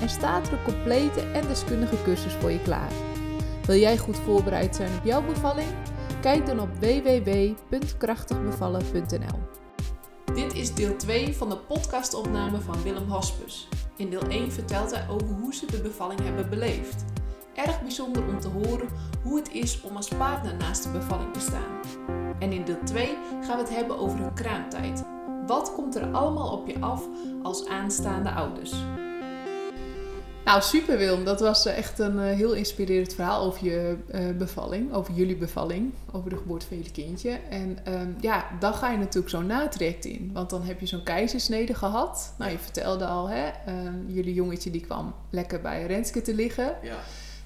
en staat er een complete en deskundige cursus voor je klaar. Wil jij goed voorbereid zijn op jouw bevalling? Kijk dan op www.krachtigbevallen.nl. Dit is deel 2 van de podcastopname van Willem Hospes. In deel 1 vertelt hij over hoe ze de bevalling hebben beleefd. Erg bijzonder om te horen hoe het is om als partner naast de bevalling te staan. En in deel 2 gaan we het hebben over hun kraamtijd. Wat komt er allemaal op je af als aanstaande ouders? Nou, super Willem. Dat was eh, echt een eh, heel inspirerend verhaal over je eh, bevalling. Over jullie bevalling. Over de geboorte van jullie kindje. En ehm, ja, dan ga je natuurlijk zo'n natraject in. Want dan heb je zo'n keizersnede gehad. Nou, je vertelde al, hè. ehm, jullie jongetje die kwam lekker bij Renske te liggen. Ja,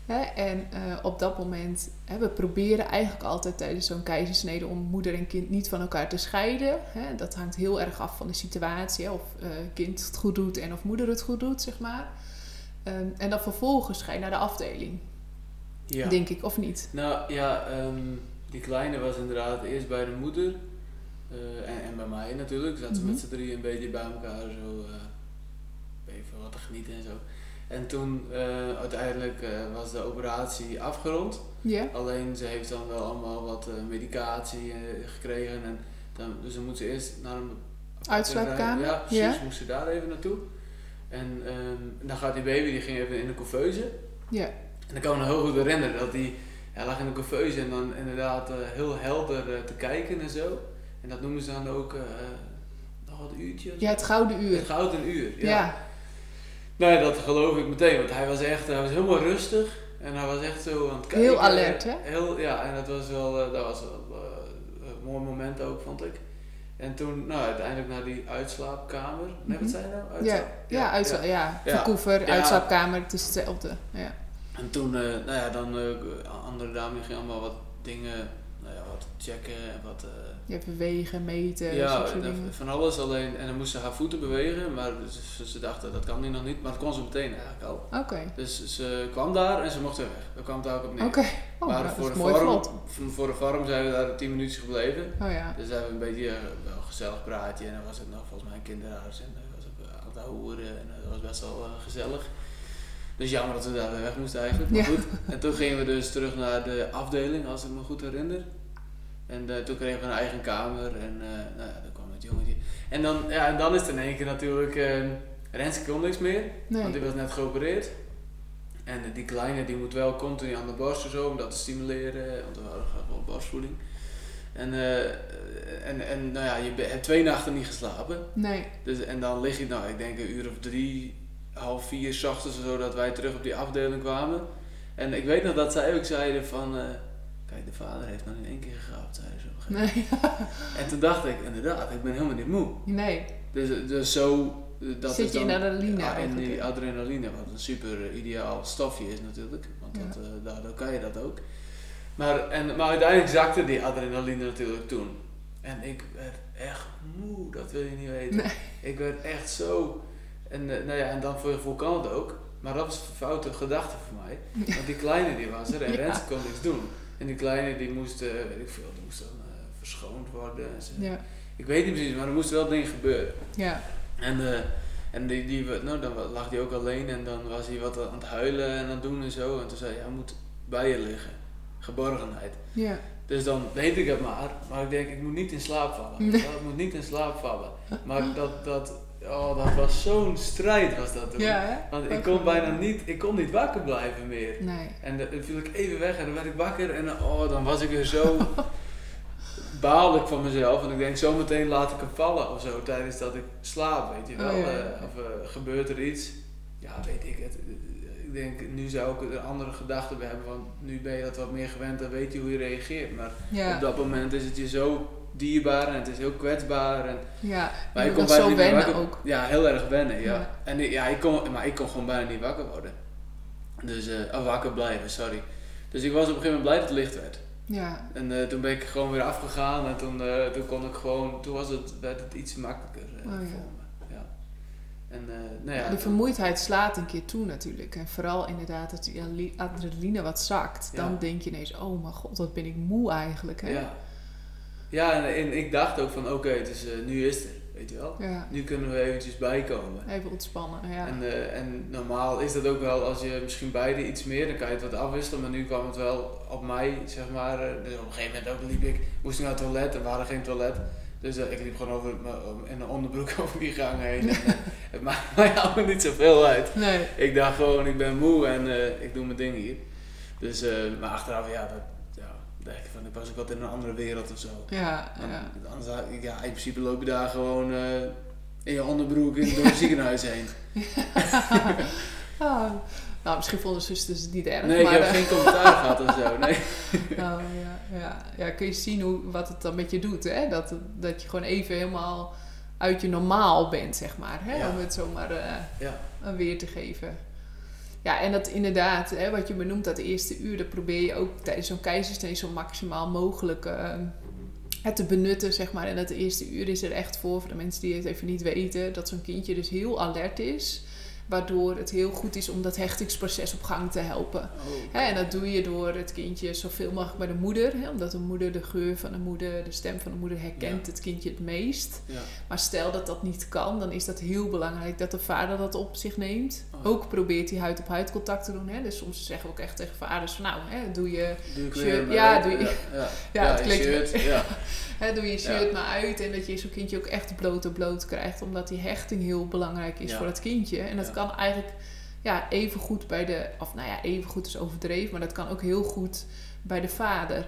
Hè? En op dat moment, hè, we proberen eigenlijk altijd tijdens zo'n keizersnede om moeder en kind niet van elkaar te scheiden. Hè? Dat hangt heel erg af van de situatie. Hè? Of kind het goed doet en of moeder het goed doet, zeg maar. Ehm, en dan vervolgens ga je naar de afdeling, ja. denk ik, of niet? Nou ja, ehm, die kleine was inderdaad eerst bij de moeder. eh, en, en bij mij natuurlijk. Zaten ze Mhm. met z'n drieën een beetje bij elkaar zo eh, even wat te genieten en zo. En toen eh, uiteindelijk was de operatie afgerond. Ja? Alleen ze heeft dan wel allemaal wat medicatie gekregen. En dan, dus dan moet ze eerst naar een Uitslaapkamer? Ja, precies. Moest ze daar even naartoe. En ehm, dan gaat die baby, die ging even in de couveuse. Ja. En ik kan me nog heel goed herinneren dat hij hij lag in de couveuse en dan inderdaad eh, heel helder eh, te kijken en zo. En dat noemen ze dan ook nog wat uurtje. Ja, het gouden uur. Het gouden uur. Ja. Ja. Ja, dat geloof ik meteen, want hij was echt hij was helemaal rustig en hij was echt zo aan het kijken. Heel alert, hè? Heel, ja, en dat was wel, dat was wel een mooi moment ook, vond ik. En toen, nou, uiteindelijk naar die uitslaapkamer. Nee, wat Mhm. zei je nou? Ja, Uitslaap- ja, uitsla- ja. Ja. verkoever, Ja. uitslaapkamer, het is hetzelfde. Ja. En toen, eh, nou ja, dan eh andere dame ging allemaal wat dingen, ja, wat checken en wat... eh, Je hebt bewegen, meten, ja, dat van alles alleen. En dan moest ze haar voeten bewegen, maar ze, ze dachten dat kan nu nog niet, maar dat kon ze meteen eigenlijk al. Oké, Dus ze kwam daar en ze mocht weer weg. Daar kwam het ook op neer. oké. Oh, maar nou, dat voor, de vorm, voor, de zijn we daar tien minuutjes gebleven. Oh ja. Dus hebben we een beetje eh, wel een gezellig praatje en dan was het nog volgens mij een kinderhuis en er was ook eh, aan het hoeren en eh, dat was best wel eh, gezellig. Dus jammer dat we daar weer weg moesten eigenlijk, maar Ja. goed. En toen gingen we dus terug naar de afdeling, als ik me goed herinner. En eh, toen kregen we een eigen kamer en eh, nou ja, dan kwam het jongetje. En dan, ja, en dan is het in één keer natuurlijk, eh Renske kon niks meer, want die was net geopereerd. En die kleine die moet wel continu aan de borst en zo om dat te stimuleren, want we hadden gewoon borstvoeding. En, en, en nou ja, je hebt twee nachten niet geslapen. Nee. Dus, en dan lig je, nou ik denk een uur of drie, half vier, 's ochtends of zo, dat wij terug op die afdeling kwamen. En ik weet nog dat zij ook zeiden van, kijk de vader heeft nog in één keer gegapt, zei ze. op een gegeven Nee. En toen dacht ik, inderdaad, ik ben helemaal niet moe. nee. Dus, dus zo, eh, dat Zit is je in adrenaline Ja, eigenlijk, die adrenaline, wat een super ideaal stofje is natuurlijk. Want Ja. dat, eh, daardoor kan je dat ook. Maar, en, maar uiteindelijk zakte die adrenaline natuurlijk toen. En ik werd echt moe, dat wil je niet weten. Nee. Ik werd echt zo. En, eh, nou ja, en dan voor je gevoel kan het ook. Maar dat was een foute gedachte voor mij. Want die kleine die was er en Ja. Renske kon niks doen. En die kleine die moest, eh, weet ik veel, die moest dan eh, verschoond worden. En ze- Ja. Ik weet niet precies, maar er moesten wel dingen gebeuren. Ja. En, eh, en die, die, nou, dan lag hij ook alleen en dan was hij wat aan het huilen en aan het doen en zo. En toen zei hij, hij moet bij je liggen. Geborgenheid. Ja. Dus dan weet ik het maar. Maar ik denk, ik moet niet in slaap vallen. Nee. Ik moet niet in slaap vallen. Maar dat, dat, oh, dat was zo'n strijd was dat toen. Ja, hè? Want ik kon wel. bijna niet, ik kon niet wakker blijven meer. Nee. En dan viel ik even weg en dan werd ik wakker en dan, oh, dan was ik weer zo baalde ik van mezelf. En ik denk, zometeen laat ik hem vallen of zo tijdens dat ik slaap, weet je wel. Oh, ja. Eh, of eh, gebeurt er iets? Ja, weet ik het. Ik denk, nu zou ik er andere gedachte bij hebben, want nu ben je dat wat meer gewend en weet je hoe je reageert. Maar op dat moment is het je zo dierbaar en het is heel kwetsbaar. En, Ja. maar moet kon bijna niet wennen wakker- ook. Ja, heel erg wennen, ja. Ja. En ik- ja, ik kon, maar ik kon gewoon bijna niet wakker worden. Dus, oh, wakker blijven, sorry. Dus ik was op een gegeven moment blij dat het licht werd. Ja, En eh, toen ben ik gewoon weer afgegaan en toen, eh, toen kon ik gewoon, toen was het, werd het iets makkelijker Oh, ja. voor me. Ja. En nou ja, toen- vermoeidheid slaat een keer toe natuurlijk. En vooral inderdaad dat die adre- adrenaline wat zakt. Dan denk je ineens, oh mijn god, wat ben ik moe eigenlijk. Hè? Ja, ja en, en ik dacht ook van oké, dus nu is het er, weet je wel. Ja, Nu kunnen we eventjes bijkomen. even ontspannen. Ja. En, eh, en normaal is dat ook wel, als je misschien beide iets meer, dan kan je het wat afwisselen. Maar nu kwam het wel op mij, zeg maar. eh, dus op een gegeven moment ook liep ik, moest ik naar het toilet en we hadden geen toilet. Dus ik liep gewoon over, in een onderbroek over die gang heen. En, het maakt mij allemaal niet zoveel uit. Nee, Ik dacht gewoon, ik ben moe en ik doe mijn ding hier. Dus, maar achteraf, ja, dat, van, ik was ook wat in een andere wereld of zo. ja, ja. Anders, ik- ja, in principe loop je daar gewoon eh, in je onderbroek in- door het ziekenhuis heen. Ah, nou, misschien vonden zusters het niet erg. Nee, ik maar, heb eh, geen commentaar gehad of zo. Nee. Oh, ja, ja. ja, kun je zien hoe, wat het dan met je doet. Hè? Dat, dat je gewoon even helemaal uit je normaal bent, zeg maar. Hè? Ja. Om het zomaar eh, Ja, een weer te geven. Ja, en dat inderdaad, hè, wat je benoemt, dat eerste uur, dat probeer je ook tijdens zo'n keizersnee zo maximaal mogelijk eh, het te benutten, zeg maar. En dat eerste uur is er echt voor, voor de mensen die het even niet weten, dat zo'n kindje dus heel alert is. Waardoor het heel goed is om dat hechtingsproces op gang te helpen. oh, en dat doe je door het kindje zoveel mogelijk bij de moeder. Hè, omdat de moeder de geur van de moeder, de stem van de moeder herkent Ja. het kindje het meest. ja. Maar stel dat dat niet kan, dan is dat heel belangrijk dat de vader dat op zich neemt. Oh. Ook probeert hij huid-op-huid contact te doen. Hè. Dus soms zeggen we ook echt tegen vaders van nou, hè, doe je, Doe Shirt, ja, doe je- Ja, het klinkt- shirt, ja. doe je shirt Ja. maar uit. En dat je zo'n kindje ook echt bloot op bloot krijgt. Omdat die hechting heel belangrijk is Ja. voor het kindje. En dat kan eigenlijk ja, even goed bij de, of nou ja, even goed is overdreven. Maar dat kan ook heel goed bij de vader.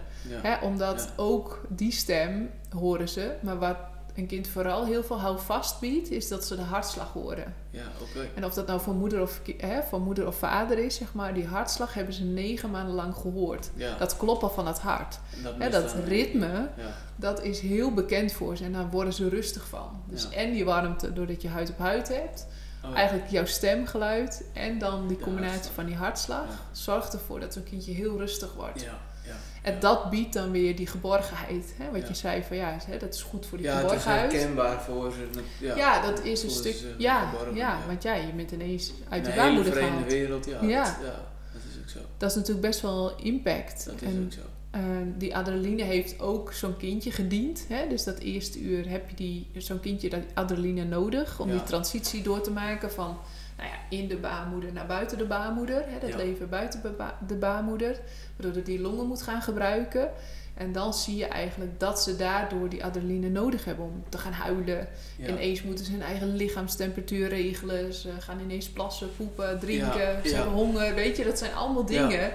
omdat ook die stem horen ze. Maar wat een kind vooral heel veel houvast biedt, is dat ze de hartslag horen. Ja, oké. En of dat nou van moeder of, hè, van moeder of vader is, zeg maar, die hartslag hebben ze negen maanden lang gehoord. Ja, Dat kloppen van het hart. en dat, Hè, dat ritme, Ja, dat is heel bekend voor ze en daar worden ze rustig van. Dus en die warmte doordat je huid op huid hebt, oh, eigenlijk jouw stemgeluid en dan die combinatie van die hartslag, zorgt ervoor dat zo'n kindje heel rustig wordt. Ja. En ja. dat biedt dan weer die geborgenheid. Hè? Wat Ja. je zei van ja, dat is goed voor die Ja, het is geborgenheid. herkenbaar voor ze. Ja, Ja, dat is een stuk. Ja, geborgen, ja, ja. want ja, je bent ineens uit In de baarmoeder vreemde gehaald. wereld, ja. Ja. Dat, ja, dat is ook zo. Dat is natuurlijk best wel impact. Dat is en ook zo. eh, die adrenaline heeft ook zo'n kindje gediend. Hè? Dus dat eerste uur heb je die, zo'n kindje dat adrenaline nodig om Ja. die transitie door te maken van nou ja, in de baarmoeder naar buiten de baarmoeder. Hè? Dat Ja. leven buiten de ba- de baarmoeder. Waardoor die longen moet gaan gebruiken. En dan zie je eigenlijk dat ze daardoor die adrenaline nodig hebben om te gaan huilen. Ja. Ineens moeten ze hun eigen lichaamstemperatuur regelen. Ze gaan ineens plassen, poepen, drinken. Ja, Ze hebben honger. Weet je, dat zijn allemaal dingen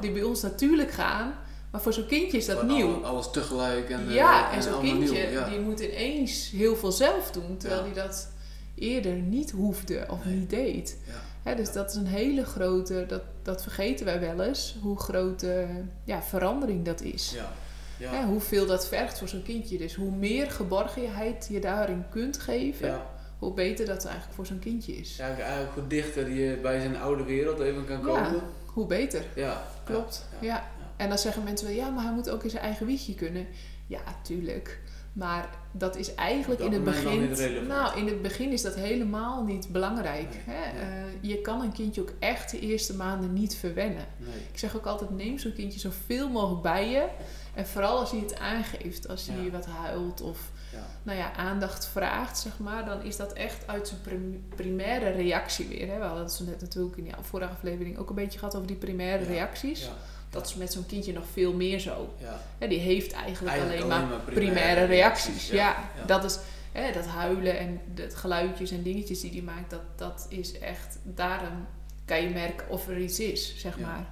die bij ons natuurlijk gaan. Maar voor zo'n kindje is dat nieuw. Alles, alles tegelijk. En, eh, ja, en zo'n kindje nieuw, ja. die moet ineens heel veel zelf doen. Terwijl Ja. hij dat eerder niet hoefde of Nee. niet deed. Ja. Dus dat is een hele grote, dat, dat vergeten wij wel eens, hoe grote ja, verandering dat is. Ja. Ja. Hoeveel dat vergt voor zo'n kindje. Dus hoe meer geborgenheid je daarin kunt geven, hoe beter dat eigenlijk voor zo'n kindje is. Ja, eigenlijk hoe dichter je bij zijn oude wereld even kan komen. Hoe beter, Ja. klopt. Ja. En dan zeggen mensen wel, ja, maar hij moet ook in zijn eigen wiegje kunnen. Ja, tuurlijk. Maar dat is eigenlijk in het begin. Nou, in het begin is dat helemaal niet belangrijk. Nee, Hè? nee. Eh, je kan een kindje ook echt de eerste maanden niet verwennen. Nee. Ik zeg ook altijd, neem zo'n kindje zoveel mogelijk bij je. En vooral als hij het aangeeft, als hij Ja. wat huilt of Ja. nou ja, aandacht vraagt, zeg maar, dan is dat echt uit zijn prim- primaire reactie weer. Hè? We hadden het zo net natuurlijk in de vorige aflevering ook een beetje gehad over die primaire Ja. reacties. Dat is met zo'n kindje nog veel meer zo. Ja. Die heeft eigenlijk, Eigenlijk alleen, alleen maar maar primaire, primaire reacties. reacties, Ja, dat is hè, dat huilen en de geluidjes en dingetjes die hij maakt, dat, dat is echt, daarom kan je merken of er iets is, zeg maar.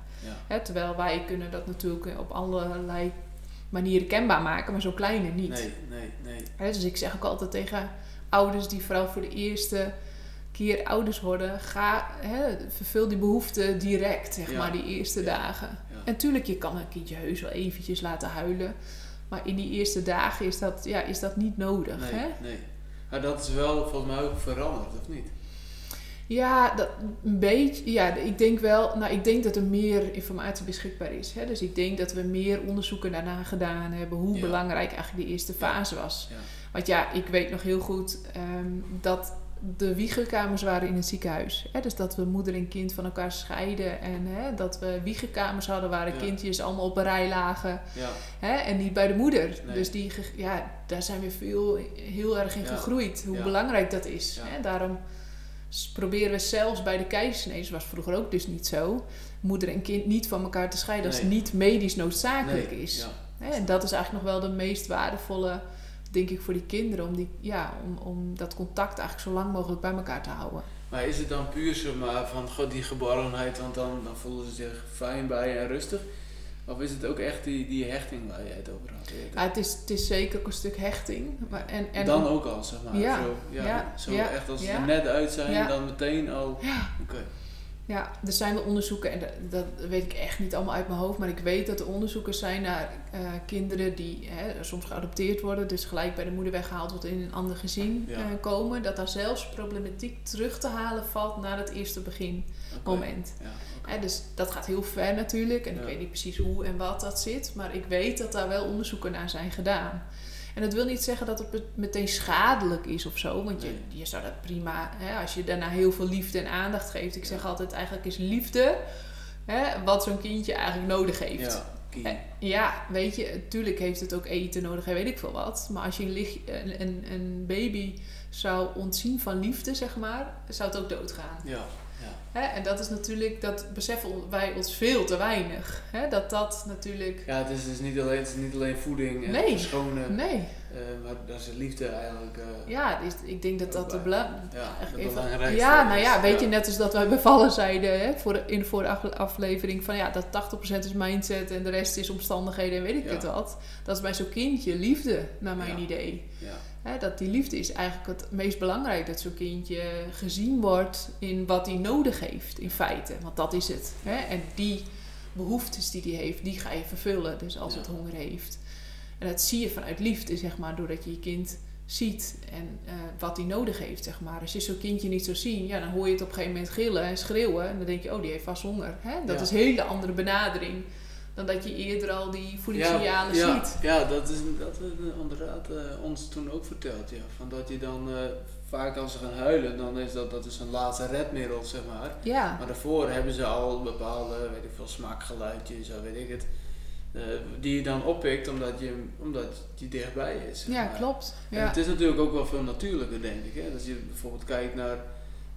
Hè, terwijl wij kunnen dat natuurlijk op allerlei manieren kenbaar maken, maar zo'n kleine niet. Nee, nee, nee. Hè, dus ik zeg ook altijd tegen ouders die vooral voor de eerste keer ouders worden, ga, hè, vervul die behoefte direct, zeg maar, die eerste dagen. En tuurlijk, je kan een kindje heus wel eventjes laten huilen. Maar in die eerste dagen is dat, ja, is dat niet nodig. Nee, Hè? nee. Maar dat is wel volgens mij ook veranderd, of niet? Ja, dat, een beetje. Ja, ik denk wel. Nou, ik denk dat er meer informatie beschikbaar is. Hè? Dus ik denk dat we meer onderzoeken daarna gedaan hebben hoe Ja. belangrijk eigenlijk die eerste fase was. Ja. Want ja, ik weet nog heel goed ehm, dat de wiegenkamers waren in het ziekenhuis. Hè? Dus dat we moeder en kind van elkaar scheiden. En hè, dat we wiegenkamers hadden waar de Ja. kindjes allemaal op een rij lagen. Ja, Hè? En niet bij de moeder. Nee. Dus die, ja, daar zijn we veel, heel erg in Ja. gegroeid. Hoe belangrijk dat is. Hè? Daarom proberen we zelfs bij de keizersnede, was vroeger ook dus niet zo, moeder en kind niet van elkaar te scheiden als het niet medisch noodzakelijk nee, is. En dat is eigenlijk nog wel de meest waardevolle, denk ik, voor die kinderen. Om, die, ja, om, om dat contact eigenlijk zo lang mogelijk bij elkaar te houden. Maar is het dan puur zeg maar, van god, die geborgenheid, want dan, dan voelen ze zich fijn bij en rustig? Of is het ook echt die, die hechting waar jij het over had? Ja, het, is, het is zeker ook een stuk hechting. Maar, en, en dan ook al, zeg maar. Ja, Zo, ja, ja, zo echt als ze er net uit zijn, dan meteen al. Ja, er zijn wel onderzoeken, en dat, dat weet ik echt niet allemaal uit mijn hoofd, maar ik weet dat er onderzoeken zijn naar eh, kinderen die hè, soms geadopteerd worden, dus gelijk bij de moeder weggehaald wordt in een ander gezin Ja. eh, komen, dat daar zelfs problematiek terug te halen valt naar het eerste beginmoment. Ja, dus dat gaat heel ver natuurlijk, en ik weet niet precies hoe en wat dat zit, maar ik weet dat daar wel onderzoeken naar zijn gedaan. En dat wil niet zeggen dat het met- meteen schadelijk is of zo. Want je, Nee. je zou dat prima, hè, als je daarna heel veel liefde en aandacht geeft. Ik zeg altijd, eigenlijk is liefde hè, wat zo'n kindje eigenlijk nodig heeft. Ja. Eh, Ja, weet je, natuurlijk heeft het ook eten nodig en weet ik veel wat. Maar als je een, een, een, baby zou ontzien van liefde, zeg maar, zou het ook doodgaan. Ja. Hè? En dat is natuurlijk, dat beseffen wij ons veel te weinig. Hè? Dat dat natuurlijk... Ja, het is dus niet alleen, het is niet alleen voeding en Nee. Nee, eh, maar daar is de liefde eigenlijk. eh, ja, ik denk dat dat de belang... ja, belangrijkste Ja, nou ja, weet je, net als dat wij bevallen zeiden hè, voor, in de vorige afle- aflevering van ja, dat 80% is mindset en de rest is omstandigheden en weet ik Ja. het wat. Dat is bij zo'n kindje liefde, naar mijn idee. Ja, Hè, dat die liefde is eigenlijk het meest belangrijk. Dat zo'n kindje gezien wordt in wat hij nodig heeft, in feite. Want dat is het. Hè? En die behoeftes die hij heeft, die ga je vervullen. Dus als Ja. het honger heeft. En dat zie je vanuit liefde, zeg maar, doordat je je kind ziet en eh, wat hij nodig heeft, zeg maar. Als je zo'n kindje niet zou zien, ja, dan hoor je het op een gegeven moment gillen en schreeuwen. En dan denk je, oh, die heeft vast honger. Hè? Dat Ja. is een hele andere benadering dan dat je eerder al die voedingssignalen ja, ziet. Ja, dat is dat inderdaad eh, ons toen ook verteld. Ja. Van dat je dan eh, vaak als ze gaan huilen, dan is dat, dat is een laatste redmiddel, zeg maar. Ja, Maar daarvoor hebben ze al bepaalde, weet ik veel, smaakgeluidjes, zo weet ik het. eh, die je dan oppikt omdat je, omdat je dichtbij is. zeg ja klopt. En Ja. het is natuurlijk ook wel veel natuurlijker, denk ik. Hè? Als je bijvoorbeeld kijkt naar,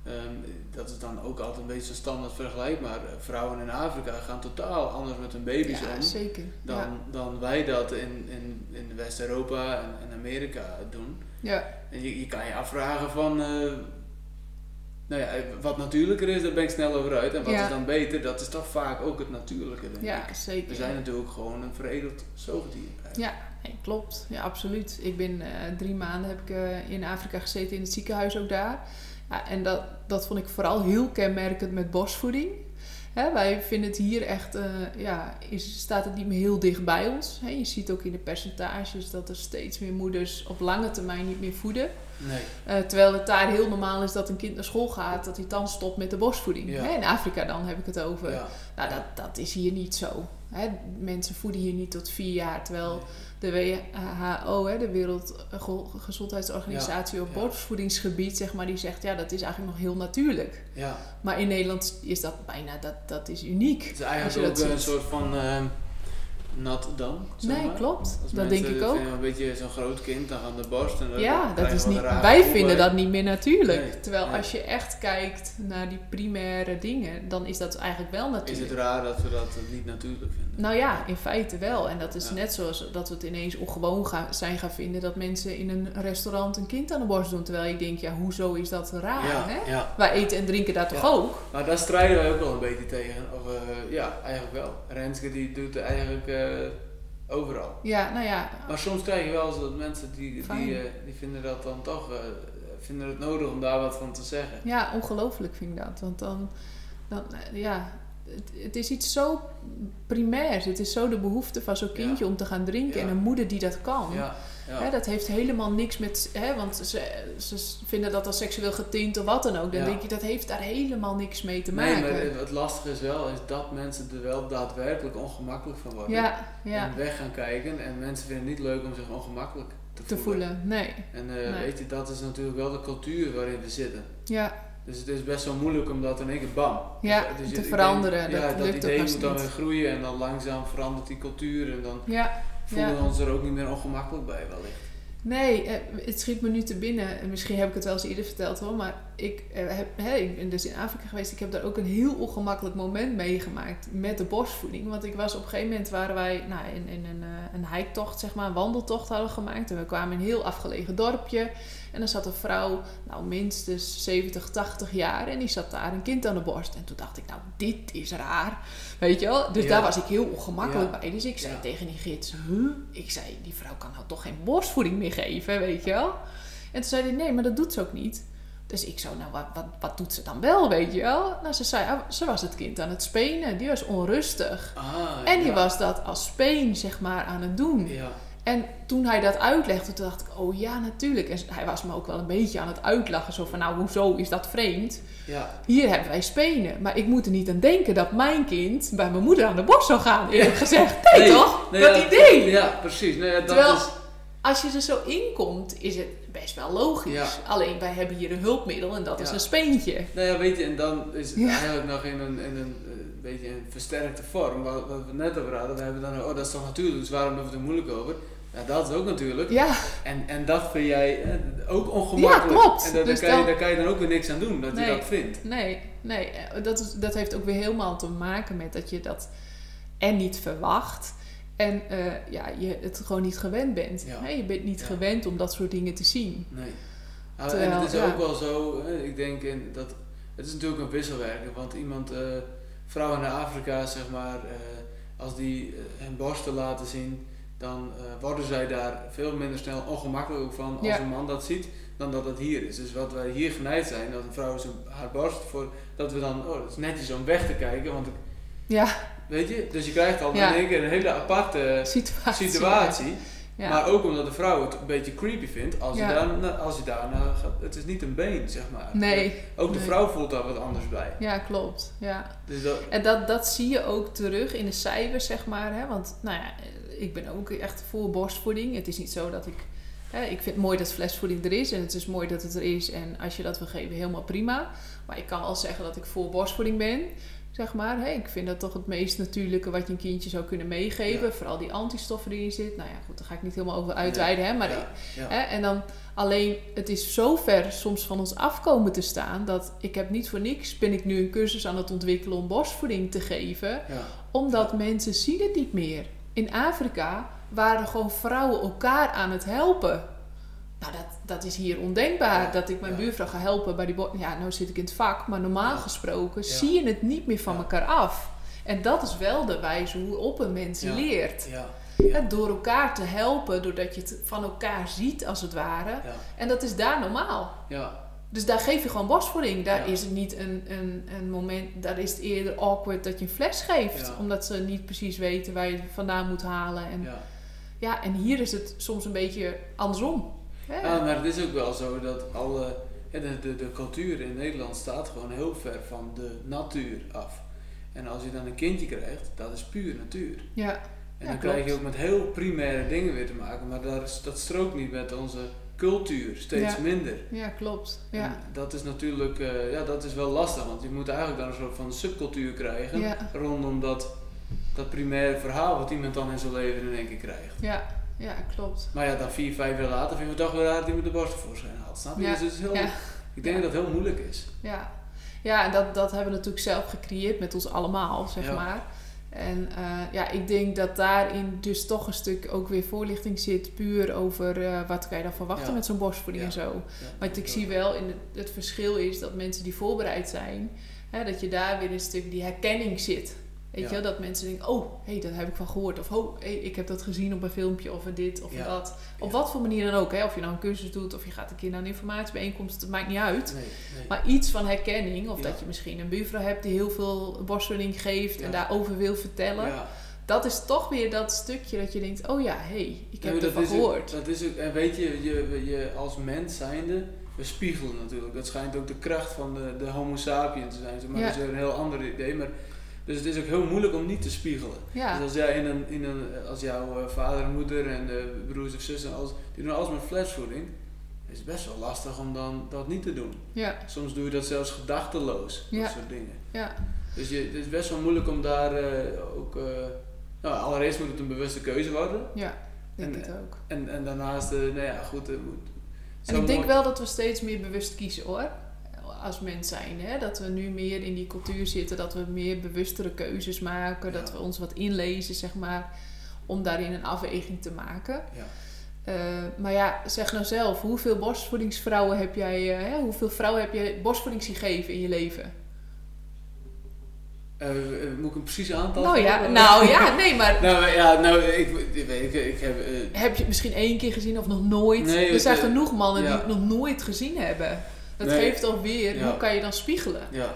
ehm, dat is dan ook altijd een beetje zo standaard vergelijkbaar. Eh, Vrouwen in Afrika gaan totaal anders met hun baby's ja, om zeker. dan, Ja. dan wij dat in, in, in West-Europa en, Amerika doen. Ja. En je, je kan je afvragen van, eh, nou ja, wat natuurlijker is, daar ben ik snel over uit. En wat Ja. is dan beter, dat is toch vaak ook het natuurlijke, denk Ja, ik. zeker. We zijn natuurlijk gewoon een veredeld zoogdier. Ja, nee, klopt. Ja, absoluut. Ik ben eh, drie maanden heb ik eh, in Afrika gezeten in het ziekenhuis ook daar. Ja, en dat, dat vond ik vooral heel kenmerkend met borstvoeding. Hè, wij vinden het hier echt, eh, ja, is, staat het niet meer heel dicht bij ons. Hè, je ziet ook in de percentages dat er steeds meer moeders op lange termijn niet meer voeden. Nee. Eh, terwijl het daar heel normaal is dat een kind naar school gaat, dat hij dan stopt met de borstvoeding. Ja. Hè, in Afrika dan heb ik het over. Ja. Nou, dat, dat is hier niet zo. Hè? Mensen voeden hier niet tot vier jaar. Terwijl de WHO, hè, de Wereldgezondheidsorganisatie op Ja. borstvoedingsgebied, zeg maar, die zegt ja, dat is eigenlijk nog heel natuurlijk. Ja. Maar in Nederland is dat bijna, dat, dat is uniek. Het is eigenlijk ook dat een soort van ehm nat dan. zeg Nee, maar. klopt. Als Dat denk ik ook. Een beetje zo'n groot kind, dan aan de borst. En Ja, dat is niet, wij vinden dat niet meer natuurlijk. Nee, Terwijl nee. als je echt kijkt naar die primaire dingen, dan is dat eigenlijk wel Is natuurlijk. het raar dat we dat niet natuurlijk vinden? Nou ja, in feite wel. En dat is Ja. net zoals dat we het ineens ongewoon gaan, zijn gaan vinden dat mensen in een restaurant een kind aan de borst doen. Terwijl je denkt, ja, hoezo is dat raar? ja, Hè? ja. Wij eten en drinken daar toch ook? Maar daar strijden wij ook wel een beetje tegen. Of, eh, ja, eigenlijk wel. Renske die doet het eigenlijk eh, overal. Ja, nou ja. Maar soms krijg je wel eens dat mensen die, die, eh, die vinden dat dan toch vinden het nodig om daar wat van te zeggen. Ja, ongelooflijk vind ik dat. Want dan, dan ja, het, het is iets zo primairs. Het is zo de behoefte van zo'n kindje Ja. om te gaan drinken. Ja. En een moeder die dat kan. Ja. Hè, dat heeft helemaal niks met... Hè, want ze, ze vinden dat als seksueel getint of wat dan ook. Dan denk je, dat heeft daar helemaal niks mee te nee, maken. maar het- lastige is wel is dat mensen er wel daadwerkelijk ongemakkelijk van worden. ja, ja. En weg gaan kijken. En mensen vinden het niet leuk om zich ongemakkelijk te, te voelen. Nee. En eh, Nee. weet je, dat is natuurlijk wel de cultuur waarin we zitten. Ja, Dus het is best wel moeilijk om dat in één keer bam. Ja, Dus te veranderen. Denk, ja, Dat dat idee moet dan weer groeien en dan langzaam verandert die cultuur en dan ja. voelen we ons er ook niet meer ongemakkelijk bij wellicht. Nee, eh, het schiet me nu te binnen. En Misschien heb ik het wel eens eerder verteld hoor. Maar ik, eh, heb, hè, ik ben dus in Afrika geweest. Ik heb daar ook een heel ongemakkelijk moment meegemaakt met de borstvoeding. Want ik was op een gegeven moment waren wij nou, in, in een, eh, een hiketocht, zeg maar, een wandeltocht hadden gemaakt. En we kwamen in een heel afgelegen dorpje. En er zat een vrouw, nou minstens 70, 80 jaar. En die zat daar een kind aan de borst. En toen dacht ik, nou dit is raar. Weet je wel? Dus Ja. daar was ik heel ongemakkelijk Ja. bij. Dus ik zei Ja. tegen die gids, huh? Ik zei, die vrouw kan nou toch geen borstvoeding meer geven, weet je wel? En toen zei hij, nee, maar dat doet ze ook niet. Dus ik zo, nou, wat, wat, wat doet ze dan wel, weet je wel? Nou, ze zei, ah, ze was het kind aan het spenen. Die was onrustig. Ah, En die was dat als speen, zeg maar, aan het doen. Ja, En toen hij dat uitlegde, toen dacht ik, oh ja, natuurlijk. En hij was me ook wel een beetje aan het uitlachen. Zo van, nou, hoezo is dat vreemd? ja. Hier hebben wij spenen. Maar ik moet er niet aan denken dat mijn kind bij mijn moeder aan de borst zou gaan, eerlijk gezegd. Nee, toch? Nee, dat ja, idee. Ja, precies. Nee, dat Terwijl- is, Als je er zo in komt, is het best wel logisch. Ja. Alleen wij hebben hier een hulpmiddel en dat is een speentje. nou ja, weet je, en dan is het eigenlijk nog in een, in een eh, beetje een versterkte vorm, wat, wat we net over hadden. We hebben dan, oh dat is toch natuurlijk, dus waarom doen we er moeilijk over? Ja, dat is ook natuurlijk. Ja, En, en dat vind jij eh, ook ongemakkelijk. Ja, klopt. En daar, Dus kan je, dan- daar kan je dan ook weer niks aan doen, dat Nee. je dat vindt. nee, nee. eh, Dat, is, dat heeft ook weer helemaal te maken met dat je dat en niet verwacht. En eh, ja, je het gewoon niet gewend bent. Ja. Je bent niet Ja. gewend om dat soort dingen te zien. Nee. Nou, Terwijl, en het is ja. ook wel zo, ik denk in dat, het is natuurlijk een wisselwerking, want iemand, vrouwen in Afrika zeg maar, als die hun borsten laten zien, dan eh, worden zij daar veel minder snel ongemakkelijk van als Ja. een man dat ziet, dan dat het hier is. Dus wat wij hier geneigd zijn, dat een vrouw zijn, haar borst voor, dat we dan, oh dat is netjes om weg te kijken, want ik, Ja, weet je, dus je krijgt al Ja. in één keer een hele aparte situatie. situatie. Ja. Maar ook omdat de vrouw het een beetje creepy vindt als je, Ja. daar, als je daarna gaat. Het is niet een been, zeg maar. Nee, Ook de nee. vrouw voelt daar wat anders bij. ja, klopt. Ja. Dus dat, En dat, dat zie je ook terug in de cijfers, zeg maar. Hè? Want nou ja, ik ben ook echt voor borstvoeding. Het is niet zo dat ik... Hè, ik vind het mooi dat flesvoeding er is. En het is mooi dat het er is. En als je dat wil geven, helemaal prima. Maar ik kan wel zeggen dat ik voor borstvoeding ben. Zeg maar. Ik vind dat toch het meest natuurlijke wat je een kindje zou kunnen meegeven. Ja. Vooral die antistoffen die erin zit. Nou ja, goed, daar ga ik niet helemaal over uitweiden. Hè? Maar ja. Hè? En dan alleen, het is zo ver soms van ons afkomen te staan dat ik heb niet voor niks ben ik nu een cursus aan het ontwikkelen om borstvoeding te geven, omdat mensen zien het niet meer. In Afrika waren gewoon vrouwen elkaar aan het helpen. Nou, dat, dat is hier ondenkbaar. Ja, Dat ik mijn ja. buurvrouw ga helpen bij die. Ja, nou zit ik in het vak, maar normaal Ja. gesproken zie je het niet meer van elkaar af. En dat is wel de wijze hoe op een mens leert. Door elkaar te helpen, doordat je het van elkaar ziet als het ware. En dat is daar normaal. ja, Dus daar geef je gewoon borstvoeding. Daar Ja. is het niet een, een, een moment, daar is het eerder awkward dat je een fles geeft. Ja. Omdat ze niet precies weten waar je het vandaan moet halen. En, ja. ja. en hier is het soms een beetje andersom. Hè? Ja, maar het is ook wel zo dat alle, de, de, de cultuur in Nederland staat gewoon heel ver van de natuur af. En als je dan een kindje krijgt, dat is puur natuur. ja. En dan krijg je ook met heel primaire dingen weer te maken, maar daar is, dat strookt niet met onze cultuur, steeds Ja. minder. ja, klopt. En Ja. dat is natuurlijk, eh, ja, dat is wel lastig, want je moet eigenlijk dan een soort van subcultuur krijgen Ja. rondom dat, dat primaire verhaal wat iemand dan in zijn leven in één keer krijgt. Ja. ja, klopt. Maar ja, dan vier, vijf jaar later vinden we toch weer raar dat iemand de borst voorschijn haalt. Snap je? Ja. Dus het is heel, ik denk dat het heel moeilijk is. Ja, ja en dat, dat hebben we natuurlijk zelf gecreëerd met ons allemaal, zeg Ja. maar. En eh, ja, ik denk dat daarin dus toch een stuk ook weer voorlichting zit, puur over eh, wat kan je dan verwachten Ja. met zo'n borstvoeding Ja. en zo. Ja, Want ik zie wel, in het, het verschil is dat mensen die voorbereid zijn, hè, dat je daar weer een stuk die herkenning zit. Weet je, dat mensen denken, oh, hé, hey, daar heb ik van gehoord. Of, oh, hey, ik heb dat gezien op een filmpje of dit of dat. Op wat voor manier dan ook. Hè? Of je nou een cursus doet of je gaat een keer naar een informatiebijeenkomst. Het maakt niet uit. Nee, nee. Maar iets van herkenning. Of dat je misschien een buurvrouw hebt die heel veel borstvoeding geeft. En daarover wil vertellen. Dat is toch weer dat stukje dat je denkt, oh ja, hé, hey, ik heb ervan dat ook- gehoord. dat is ook, en weet je, je, je als mens zijnde, we spiegelen natuurlijk. Dat schijnt ook de kracht van de, de homo sapiens te zijn. Maar Ja. dat is weer een heel ander idee. Maar, dus het is ook heel moeilijk om niet te spiegelen. Ja, Dus als jij in een, in een, als jouw eh, vader en moeder en broers of zussen, als, die doen alles met flesvoeding, is het best wel lastig om dan dat niet te doen. ja, Soms doe je dat zelfs gedachteloos, dat soort dingen. ja, Dus je, het is best wel moeilijk om daar eh, ook, eh, nou allereerst moet het een bewuste keuze worden. ja, denk En, het ook. En, en daarnaast, nou ja, goed, moet. En ik denk wel dat we steeds meer bewust kiezen hoor. Als mens zijn. Hè? Dat we nu meer in die cultuur zitten. Dat we meer bewustere keuzes maken. Dat we ons wat inlezen, zeg maar. Om daarin een afweging te maken. Ja. Eh, maar ja, zeg nou zelf. Hoeveel borstvoedingsvrouwen heb jij... hè? Hoeveel vrouwen heb je borstvoeding gegeven in je leven? Eh, moet ik hem precies aantallen? Nou ja, nou ja, nee, maar... Nou ja, nou, ik, ik, ik, ik heb. Heb je het misschien één keer gezien of nog nooit? Nee, er zijn genoeg mannen ja. die het nog nooit gezien hebben. Dat Nee. geeft toch weer, Ja. hoe kan je dan spiegelen? ja,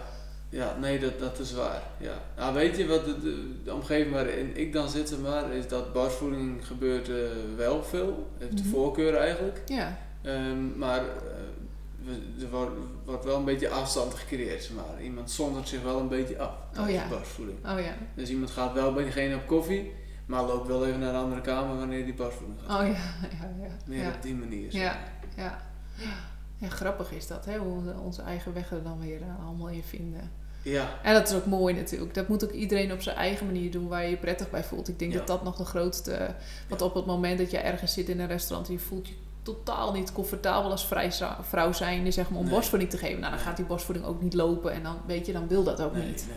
ja, nee, dat, dat is waar. Ja. Nou, weet je wat de, de, de omgeving waarin ik dan zit, maar, is dat borstvoeding gebeurt eh, wel veel. Heeft de Mhm. voorkeur eigenlijk. Ja, Ehm, maar eh, er wordt, wordt wel een beetje afstand gecreëerd, zeg maar. Iemand zondert zich wel een beetje af Oh ja. de borstvoeding. oh ja. Dus iemand gaat wel bij diegene op koffie, maar loopt wel even naar een andere kamer wanneer die borstvoeding gaat. Oh ja, ja, ja. Meer ja. op die manier. Ja, ja. Ja, grappig is dat, hè? hoe we onze eigen weg er dan weer eh, allemaal in vinden. Ja, En dat is ook mooi natuurlijk. Dat moet ook iedereen op zijn eigen manier doen waar je je prettig bij voelt. Ik denk Ja. dat dat nog de grootste... Want op het moment dat je ergens zit in een restaurant en je voelt je totaal niet comfortabel als vrij vrouw zijnde, zeg maar, om Nee. borstvoeding te geven. Nou, dan Nee. gaat die borstvoeding ook niet lopen en dan, weet je, dan wil dat ook nee, niet.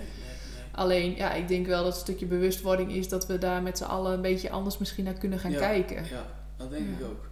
Alleen, ja, ik denk wel dat het stukje bewustwording is dat we daar met z'n allen een beetje anders misschien naar kunnen gaan Ja. kijken. Ja, dat denk ik ook.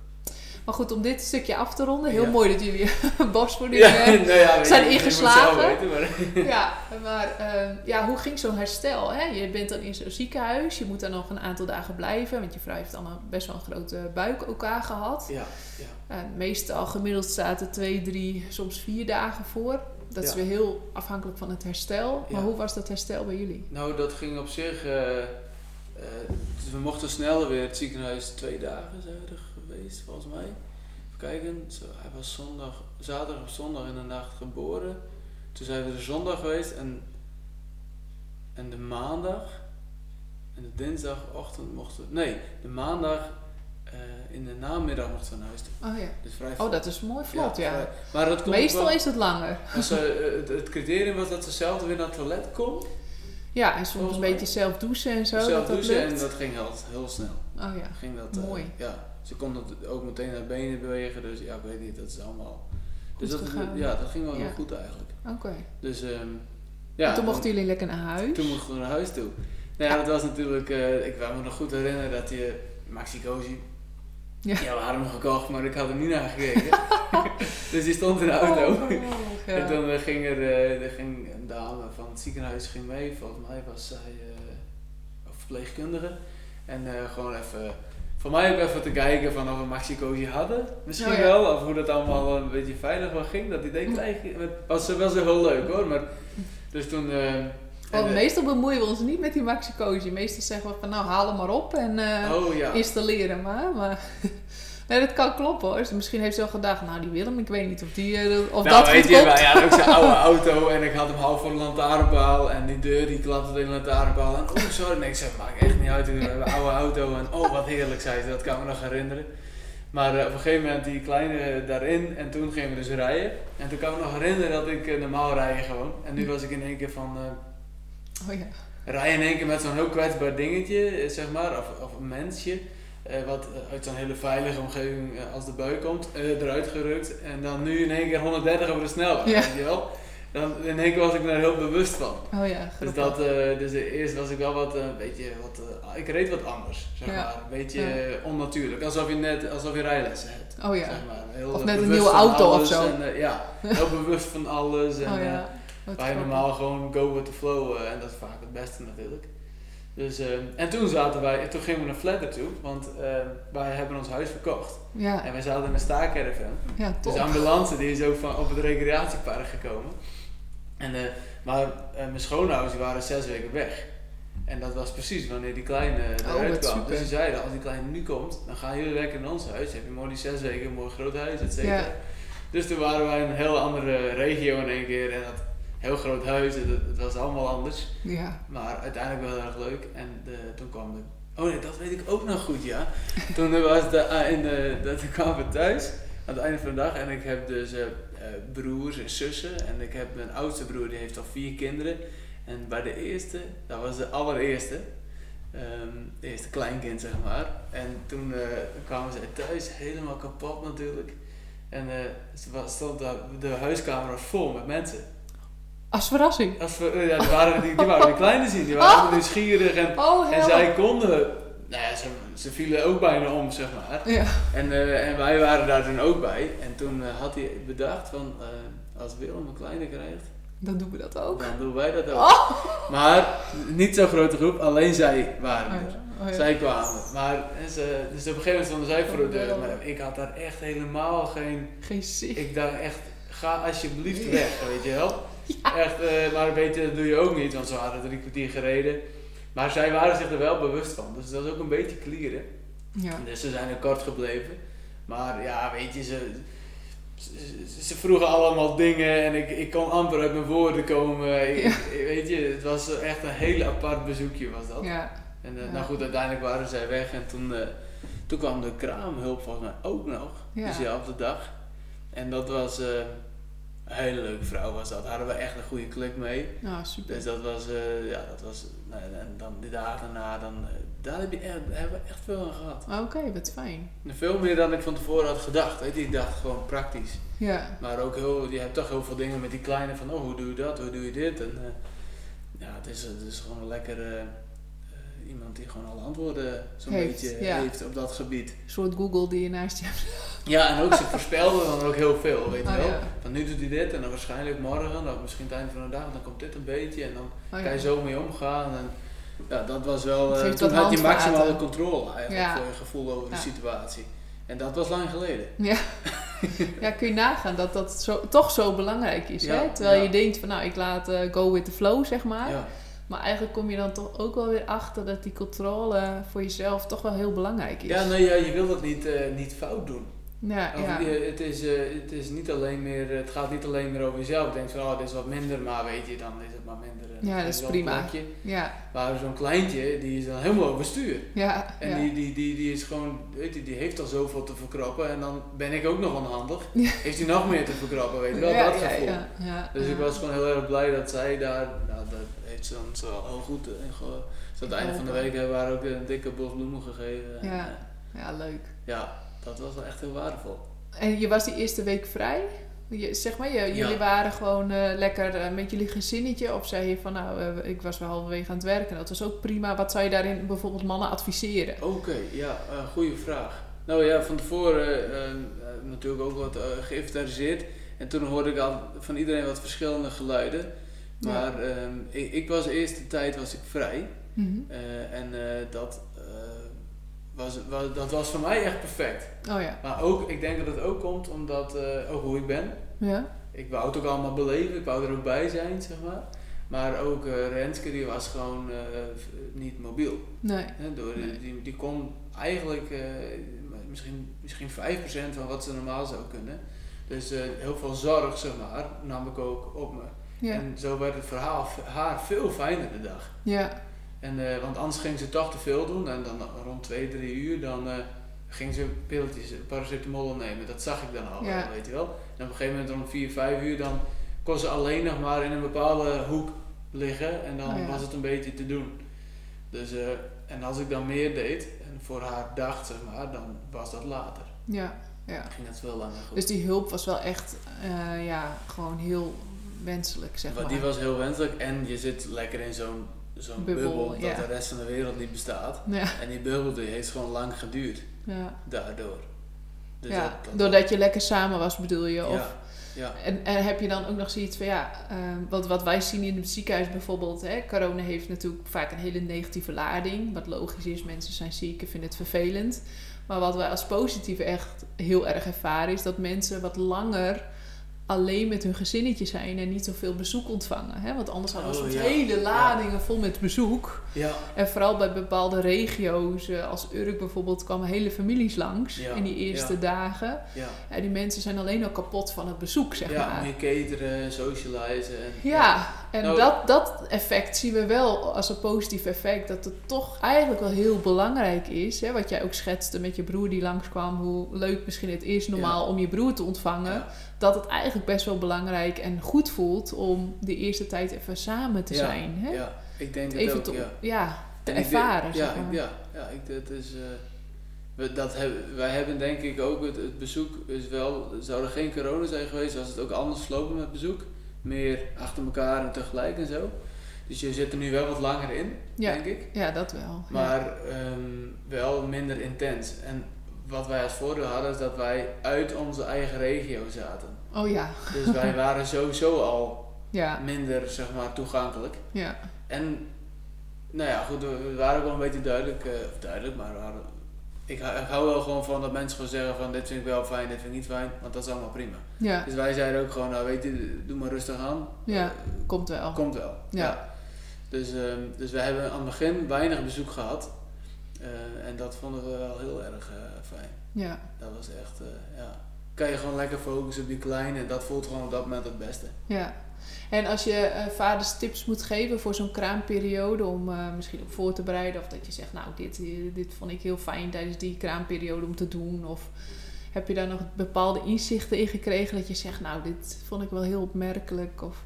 Maar goed, om dit stukje af te ronden, heel Ja. mooi dat jullie borstvoeding... Eh, nou ja, zijn ingeslagen. weten, maar- ja, maar eh, ja, hoe ging zo'n herstel? Hè? Je bent dan in zo'n ziekenhuis, je moet daar nog een aantal dagen blijven, want je vrouw heeft dan een- best wel een grote buik elkaar gehad. Ja, ja. En meestal gemiddeld staat er twee, drie, soms vier dagen voor. Dat is weer heel afhankelijk van het herstel. Maar hoe was dat herstel bij jullie? Nou, dat ging op zich. eh, eh, we mochten sneller weer het ziekenhuis twee dagen er geweest, volgens mij. Even kijken. Zo, hij was zondag, zaterdag of zondag in de nacht geboren. Toen zijn we er zondag geweest en, en de maandag en de dinsdagochtend mochten we. Nee, de maandag eh, in de namiddag mochten we naar huis toe. Oh ja. Dus vrij Oh, dat is mooi vlot, ja. Maar dat komt Meestal wel- is het langer. als ze, eh, het, het criterium was dat ze zelf weer naar het toilet kon. Ja, en soms een beetje zelf douchen en zo. zelf dat dat douchen en lukt. dat ging heel, heel snel. Oh ja. Ging dat, eh, Mooi. ja, ze kon het ook meteen naar benen bewegen, dus ja, ik weet niet, dat is allemaal. Dus dat, gegaan. ja, dat ging wel Ja. heel goed eigenlijk. Oké. Dus ehm, en ja, toen mochten jullie lekker naar huis. toen mochten we naar huis toe. Nou ja, dat was natuurlijk, eh, ik kan me nog goed herinneren dat je Maxi Cosi, Ja. ja. we hadden hem gekocht, maar ik had er niet naar gekeken. dus die stond in de auto. Oh, ja. En toen eh, ging er, eh, er ging een dame van het ziekenhuis ging mee, volgens mij was zij verpleegkundige. En gewoon even, voor mij ook even te kijken van of we Maxicosi hadden. Misschien Oh ja. wel, of hoe dat allemaal een beetje veilig wel ging. Dat idee je. Het was wel zo heel leuk hoor. Maar, dus toen... Want Oh, meestal bemoeien we ons niet met die Maxi Cosi. Meestal zeggen we van nou haal hem maar op en eh, oh ja. installeren maar. maar nee, dat kan kloppen hoor. Dus misschien heeft ze wel gedacht, nou die Willem, ik weet niet of, die, eh, of nou, dat weet goed je, komt. wij hadden ook zo'n oude auto en ik had hem half voor de lantaarnpaal en die deur die klapte tegen de lantaarnpaal en oh sorry, nee ik zeg maakt echt niet uit, we hebben een oude auto en oh wat heerlijk zei ze, dat kan me nog herinneren. Maar eh, op een gegeven moment die kleine daarin en toen gingen we dus rijden en toen kan ik me nog herinneren dat ik eh, normaal rijden gewoon en nu was ik in één keer van eh, Oh ja. rij in één keer met zo'n heel kwetsbaar dingetje, eh, zeg maar, of, of een mensje. Eh, wat eh, uit zo'n hele veilige omgeving eh, als de bui komt, eh, eruit gerukt. En dan nu in één keer 130 over de snelweg, Ja. weet je wel. Dan in één keer was ik me daar heel bewust van. Oh ja, Dus, dat, dus eerst was ik wel wat, een beetje, wat, ik reed wat anders, zeg Ja. maar. Een beetje Ja. onnatuurlijk, alsof je net, alsof je rijlessen hebt. Oh ja. Zeg maar. Heel Of net een nieuwe auto of zo. En, ja, heel bewust van alles. En, Oh eh, ja. Grappig. normaal gewoon go with the flow, en dat is vaak het beste natuurlijk. Dus, ehm, en toen zaten wij, en toen gingen we naar Flatter toe, want ehm, wij hebben ons huis verkocht. Ja, En wij zaten in een staakerven. ja Dus de ambulance die is ook van op het recreatiepark gekomen. En, eh, maar eh, mijn schoonouders die waren zes weken weg. En dat was precies wanneer die kleine Oh, eruit wat kwam. super. Dus ze zeiden, als die kleine nu komt, dan gaan jullie lekker in ons huis. Heb je mooi die zes weken, een mooi groot huis, et cetera. Ja. Dus toen waren wij in een heel andere regio in één keer. En dat heel groot huis, het, het was allemaal anders. Ja, Maar uiteindelijk wel heel erg leuk. En de, toen kwam de... Oh nee, dat weet ik ook nog goed, ja. toen was de, ah, in de, dat, kwamen we thuis aan het einde van de dag. En ik heb dus eh, eh, broers en zussen. En ik heb mijn oudste broer, die heeft al vier kinderen. En bij de eerste, dat was de allereerste. ehm eerste kleinkind, zeg maar. En toen eh, kwamen zij thuis, helemaal kapot natuurlijk. En ze was- stond daar, de huiskamer vol met mensen. Als verrassing. Als we, ja, die, waren, die, die waren de kleine zien, die waren nieuwsgierig en, Oh, en zij konden, nou ja, ze, ze vielen ook bijna om, zeg maar. Ja, En, eh, en wij waren daar toen ook bij. En toen eh, had hij bedacht van, eh, als Willem een kleine krijgt, dan doen we dat ook. dan doen wij dat ook. Oh. Maar niet zo'n grote groep, alleen zij waren Oh, er. Oh, ja. Zij kwamen. Maar ze, dus op een gegeven moment stonden zij voor de deur. Maar ik had daar echt helemaal geen Geen zicht. ik dacht echt, ga alsjeblieft weg, weet je wel. Echt, eh, maar weet je, dat doe je ook niet, want ze hadden drie kwartier gereden. Maar zij waren zich er wel bewust van, dus dat is ook een beetje klieren. Ja. Dus ze zijn er kort gebleven. Maar ja, weet je, ze, ze, ze vroegen allemaal dingen en ik, ik kon amper uit mijn woorden komen. Ik- Ja. ik- weet je, het was echt een heel apart bezoekje was dat. Ja. En eh, nou goed, uiteindelijk waren zij weg en toen, eh, toen kwam de kraamhulp volgens mij ook nog, Ja. diezelfde dag. En dat was eh, een hele leuke vrouw was dat, hadden we echt een goede klik mee. Nou, super. Dus dat was, eh, ja, dat was, nou, en dan die dagen daarna, dan, eh, daar heb je echt, hebben we echt veel aan gehad. Oké, wat fijn. En veel meer dan ik van tevoren had gedacht, weet ik dacht gewoon praktisch. Ja. Maar ook heel, je hebt toch heel veel dingen met die kleine van, oh, hoe doe je dat, hoe doe je dit? En eh, ja, het is, het is gewoon een lekkere iemand die gewoon alle antwoorden zo'n beetje ja. heeft op dat gebied. Een soort Google die je naast je hebt. Ja, en ook ze voorspelden dan ook heel veel, weet je Oh, wel. ja. Van nu doet hij dit en dan waarschijnlijk morgen, of misschien het einde van de dag, dan komt dit een beetje en dan Oh, kan je zo mee omgaan. En, ja, dat was wel, Geeft toen had je maximale controle eigenlijk Ja. voor je gevoel over Ja. de situatie. En dat was lang geleden. Ja, kun je nagaan dat dat zo, toch zo belangrijk is. Ja, hè? Terwijl ja. je denkt van nou, ik laat eh, go with the flow, zeg maar. Ja. Maar eigenlijk kom je dan toch ook wel weer achter dat die controle voor jezelf toch wel heel belangrijk is. Ja, nee, ja, je wil dat niet, eh, niet fout doen. Ja, Of ja. je- het, is, eh, het, is niet alleen meer, het gaat niet alleen meer over jezelf. Je denkt van, oh, dit is wat minder, maar weet je, dan is het maar minder. eh, Ja, dat is prima. ja, Maar zo'n kleintje, die is dan helemaal overstuur. ja, En ja. die, die, die, die is gewoon, weet je, die heeft al zoveel te verkroppen. En dan ben ik ook nog onhandig. Ja. Heeft hij nog meer te verkroppen, weet je wel, dat gevoel. ja, ja, Dus ik was gewoon heel erg blij dat zij daar, nou dat dan zo heel goed. En gewoon, dus aan het einde van de week hebben we haar ook een dikke bos bloemen gegeven. En, Ja. eh, Ja, leuk. ja, dat was wel echt heel waardevol. En je was die eerste week vrij? Je, zeg maar, je, jullie waren gewoon eh, lekker eh, met jullie gezinnetje? Of zei je van, nou, eh, ik was wel halverwege aan het werken. Dat was ook prima. Wat zou je daarin bijvoorbeeld mannen adviseren? Oké, ja, eh goede vraag. Nou ja, van tevoren eh, eh, natuurlijk ook wat eh, geïnventariseerd. En toen hoorde ik al van iedereen wat verschillende geluiden. Ja. Maar ehm, ik, ik was de eerste tijd was ik vrij. Mhm. Eh, en eh, dat, eh, was, was, dat was voor mij echt perfect. Oh ja. Maar ook, ik denk dat het ook komt omdat, ook hoe ik ben. Ja? Ik wou het ook allemaal beleven, ik wou er ook bij zijn, zeg maar. Maar ook Renske, die was gewoon niet mobiel. Nee. Door, Nee. die, die kon eigenlijk misschien, misschien 5% van wat ze normaal zou kunnen. Dus heel veel zorg, zeg maar, nam ik ook op me. Ja. En zo werd het verhaal haar veel fijner de dag. Ja. En, eh, want anders ging ze toch te veel doen. En dan rond 2, 3 uur, dan eh, ging ze pilletjes, paracetamol nemen. Dat zag ik dan al, Ja. weet je wel. En op een gegeven moment rond 4, 5 uur, dan kon ze alleen nog maar in een bepaalde hoek liggen. En dan Oh ja. was het een beetje te doen. Dus, eh, en als ik dan meer deed, en voor haar dacht, zeg maar, dan was dat later. Ja. Ja. Ging dat veel langer goed. Dus die hulp was wel echt, ja, gewoon heel wenselijk, zeg Maar die was heel wenselijk. En je zit lekker in zo'n zo'n Bubbel, bubbel, dat ja. de rest van de wereld niet bestaat. Ja. En die bubbel die heeft gewoon lang geduurd. Ja. daardoor. Dus ja. dat- dat- Doordat je lekker samen was, bedoel je? Of. En, en heb je dan ook nog zoiets van, ja, ehm, wat, wat wij zien in het ziekenhuis bijvoorbeeld, hè, corona heeft natuurlijk vaak een hele negatieve lading. Wat logisch is, mensen zijn ziek en vinden het vervelend. Maar wat wij als positief echt heel erg ervaren, is dat mensen wat langer alleen met hun gezinnetje zijn en niet zoveel bezoek ontvangen. Hè? Want anders hadden we Oh, ja. hele ladingen vol met bezoek. Ja, En vooral bij bepaalde regio's, eh, als Urk bijvoorbeeld, kwamen hele families langs Ja, in die eerste ja. dagen. ja. Ja, die mensen zijn alleen al kapot van het bezoek, zeg ja, maar. meer cateren, socializen. En, Ja, en Nou, dat, dat effect zien we wel als een positief effect. Dat het toch eigenlijk wel heel belangrijk is. Hè, wat jij ook schetste met je broer die langskwam. Hoe leuk misschien het is normaal om je broer te ontvangen. Ja. Dat het eigenlijk best wel belangrijk en goed voelt om de eerste tijd even samen te Ja, zijn. Hè? Ja, ik denk even ook, te, ja. ja, te En ik ervaren. denk- zeg ja, maar. ja, ja, ik, dat is, eh, we, dat hebben, wij hebben denk ik ook, het, het bezoek is wel, zou er geen corona zijn geweest, was het ook anders verlopen met bezoek. Meer achter elkaar en tegelijk en zo. Dus je zit er nu wel wat langer in, Ja. denk ik. Ja, dat wel. ja. Maar ehm, wel minder intens. En wat wij als voordeel hadden, is dat wij uit onze eigen regio zaten. Oh ja, Dus wij waren sowieso al ja, minder, zeg maar, toegankelijk. ja. En, nou ja, goed, we waren ook wel een beetje duidelijk, of duidelijk, maar we hadden, ik, hou- ik hou wel gewoon van dat mensen gewoon zeggen van dit vind ik wel fijn, dit vind ik niet fijn, want dat is allemaal prima. Ja, Dus wij zeiden ook gewoon, nou weet je, doe maar rustig aan. Ja. Eh, komt wel. komt wel. Ja. Dus, ehm, dus we hebben aan het begin weinig bezoek gehad. Eh, en dat vonden we wel heel erg eh, fijn. Ja, Dat was echt, eh, ja. Kan je gewoon lekker focussen op die kleine en dat voelt gewoon op dat moment het beste. ja. En als je vaders tips moet geven voor zo'n kraamperiode om misschien op voor te bereiden, of dat je zegt, nou, dit, dit vond ik heel fijn tijdens die kraamperiode om te doen, of heb je daar nog bepaalde inzichten in gekregen dat je zegt, nou, dit vond ik wel heel opmerkelijk, of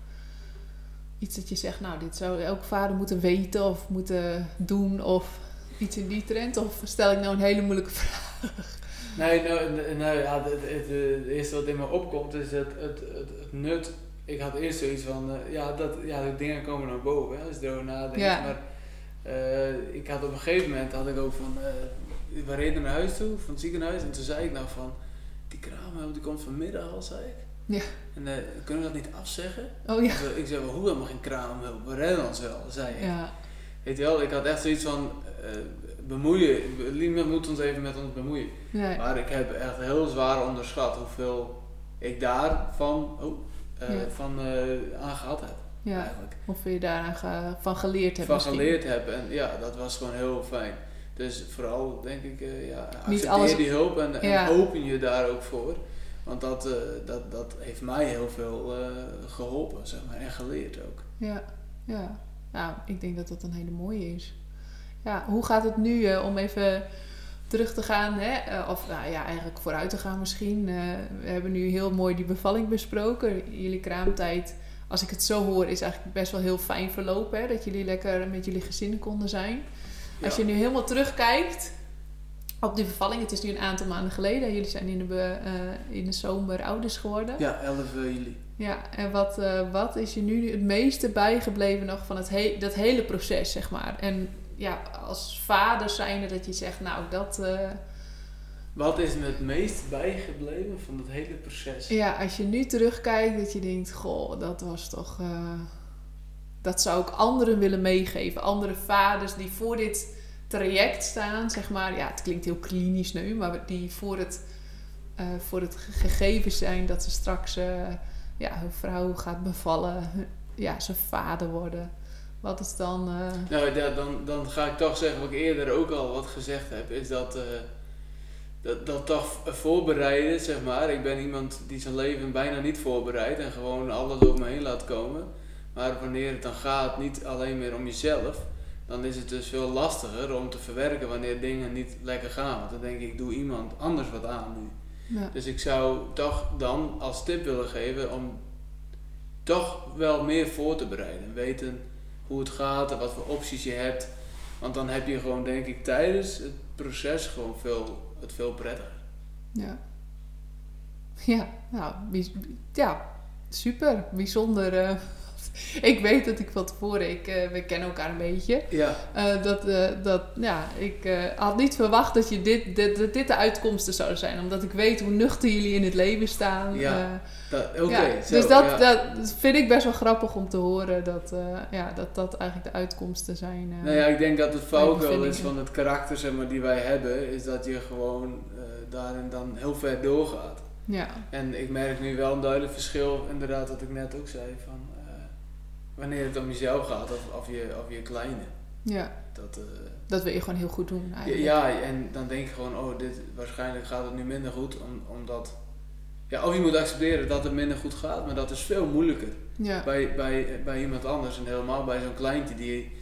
iets dat je zegt, nou, dit zou elke vader moeten weten of moeten doen, of iets in die trend, of stel ik nou een hele moeilijke vraag? Nee, nou, nou ja, het, het, eerste wat in me opkomt is het, het, het, het nut. Ik had eerst zoiets van, eh, ja, dat, ja, die dingen komen naar boven hè, als je erover nadenkt. Ja. Maar eh, ik had op een gegeven moment, had ik ook van, eh, we reden naar huis toe, van het ziekenhuis. En toen zei ik nou van, die kraamhulp die komt vanmiddag al, zei ik. Ja. En kunnen we dat niet afzeggen? Oh ja. Ik zei- Ik zei, wel, hoe helemaal geen kraamhulp? We redden ons wel, zei ik. Ja, Weet je wel, ik had echt zoiets van, eh, bemoeien, niemand moet ons even met ons bemoeien. nee. Maar ik heb echt heel zwaar onderschat hoeveel ik daarvan oh, eh, Ja. van, eh, aan gehad heb. ja. Eigenlijk. Of je daar ge- van geleerd hebt Van misschien. geleerd heb. En ja, dat was gewoon heel fijn. Dus vooral denk ik, ja, accepteer alles- die hulp en, en open je daar ook voor. Want dat, dat, dat heeft mij heel veel eh, geholpen, zeg maar, en geleerd ook. Ja, ja. Nou, ik denk dat dat een hele mooie is. Ja, hoe gaat het nu eh, om even terug te gaan, hè? eh, of nou ja, eigenlijk vooruit te gaan misschien. Eh, we hebben nu heel mooi die bevalling besproken. Jullie kraamtijd, als ik het zo hoor, is eigenlijk best wel heel fijn verlopen. Hè? Dat jullie lekker met jullie gezin konden zijn. Als je nu helemaal terugkijkt op die bevalling, het is nu een aantal maanden geleden. Jullie zijn in de, be- eh, in de zomer ouders geworden. Ja, 11 juli. Ja, en wat, eh, wat is je nu het meeste bijgebleven nog van het he dat hele proces, zeg maar? En ja, als vader zijnde dat je zegt, nou, dat... eh, Wat is me het meest bijgebleven van dat hele proces? ja, als je nu terugkijkt, dat je denkt, goh, dat was toch... eh, dat zou ik anderen willen meegeven. Andere vaders die voor dit traject staan, zeg maar. Ja, het klinkt heel klinisch nu, maar die voor het, eh, voor het ge- gegeven zijn dat ze straks eh, ja, hun vrouw gaat bevallen. ja, ze vader worden. Wat is dan... eh, Nou ja, dan, dan ga ik toch zeggen wat ik eerder ook al wat gezegd heb, is dat, dat, dat toch voorbereiden, zeg maar. Ik ben iemand die zijn leven bijna niet voorbereidt en gewoon alles over me heen laat komen. Maar wanneer het dan gaat, niet alleen meer om jezelf, dan is het dus veel lastiger om te verwerken wanneer dingen niet lekker gaan. Want dan denk ik, doe iemand anders wat aan nu. ja. Dus ik zou toch dan als tip willen geven om toch wel meer voor te bereiden. Weten hoe het gaat en wat voor opties je hebt. Want dan heb je gewoon, denk ik, tijdens het proces gewoon veel, het veel prettiger. Ja. Ja, nou, ja, super. Bijzonder eh, ik weet dat ik van tevoren, ik, eh, we kennen elkaar een beetje. Ja, eh, dat, eh, dat, ja, ik had niet verwacht dat, je dit, dit, dat dit de uitkomsten zouden zijn. Omdat ik weet hoe nuchter jullie in het leven staan. Ja, oké. ja, dus dat, ja. dat vind ik best wel grappig om te horen. Dat ja, dat, dat eigenlijk de uitkomsten zijn. Nou ja, ik denk dat het valkuil is van het karakter zeg maar, die wij hebben, is dat je gewoon daarin dan heel ver doorgaat. ja. En ik merk nu wel een duidelijk verschil, inderdaad, wat ik net ook zei, van wanneer het om jezelf gaat of, of, je, of je kleine. ja, Dat, eh, dat wil je gewoon heel goed doen ja, eigenlijk. ja, en dan denk je gewoon, oh, dit, waarschijnlijk gaat het nu minder goed, om, omdat... Ja, of je moet accepteren dat het minder goed gaat, maar dat is veel moeilijker Ja, bij, bij, bij iemand anders. En helemaal bij zo'n kleintje die,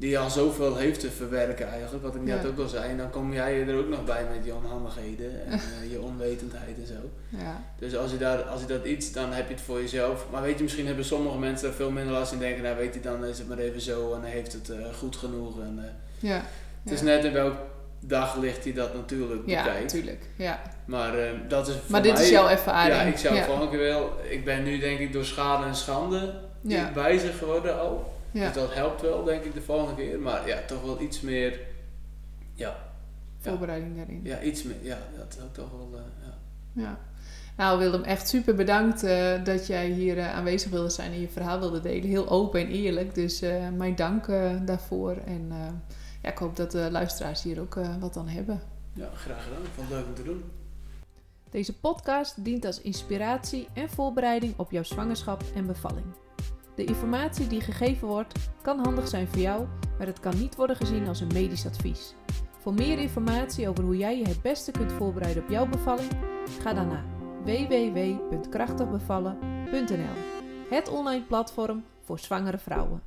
die al zoveel heeft te verwerken eigenlijk, wat ik net Ja. ook al zei. En dan kom jij er ook nog bij met je onhandigheden en eh, je onwetendheid en zo. ja, Dus als je, daar, als je dat iets, dan heb je het voor jezelf. Maar weet je, misschien hebben sommige mensen daar veel minder last in. Denken, nou weet je, dan is het maar even zo en hij heeft het eh, goed genoeg. En, eh, ja. Het is ja. net in welk daglicht hij dat natuurlijk Ja, bekijkt. natuurlijk. Ja. Maar dat is voor Maar dit mij, is jouw ervaring. Ja, ik zou ja. wel... Ik ben nu denk ik door schade en schande Ja. wijzer geworden al. Ja. Dus dat helpt wel denk ik de volgende keer. Maar ja, toch wel iets meer... Ja, Voorbereiding daarin. ja iets meer... Ja, dat ook toch wel... eh, ja. Ja. Nou Willem, echt super bedankt eh, dat jij hier eh, aanwezig wilde zijn en je verhaal wilde delen. Heel open en eerlijk. Dus eh, mijn dank eh, daarvoor. En eh, ja, ik hoop dat de luisteraars hier ook eh, wat aan hebben. ja, graag gedaan. Ik vond het leuk om te doen. Deze podcast dient als inspiratie en voorbereiding op jouw zwangerschap en bevalling. De informatie die gegeven wordt kan handig zijn voor jou, maar het kan niet worden gezien als een medisch advies. Voor meer informatie over hoe jij je het beste kunt voorbereiden op jouw bevalling, ga dan naar www.krachtigbevallen.nl, het online platform voor zwangere vrouwen.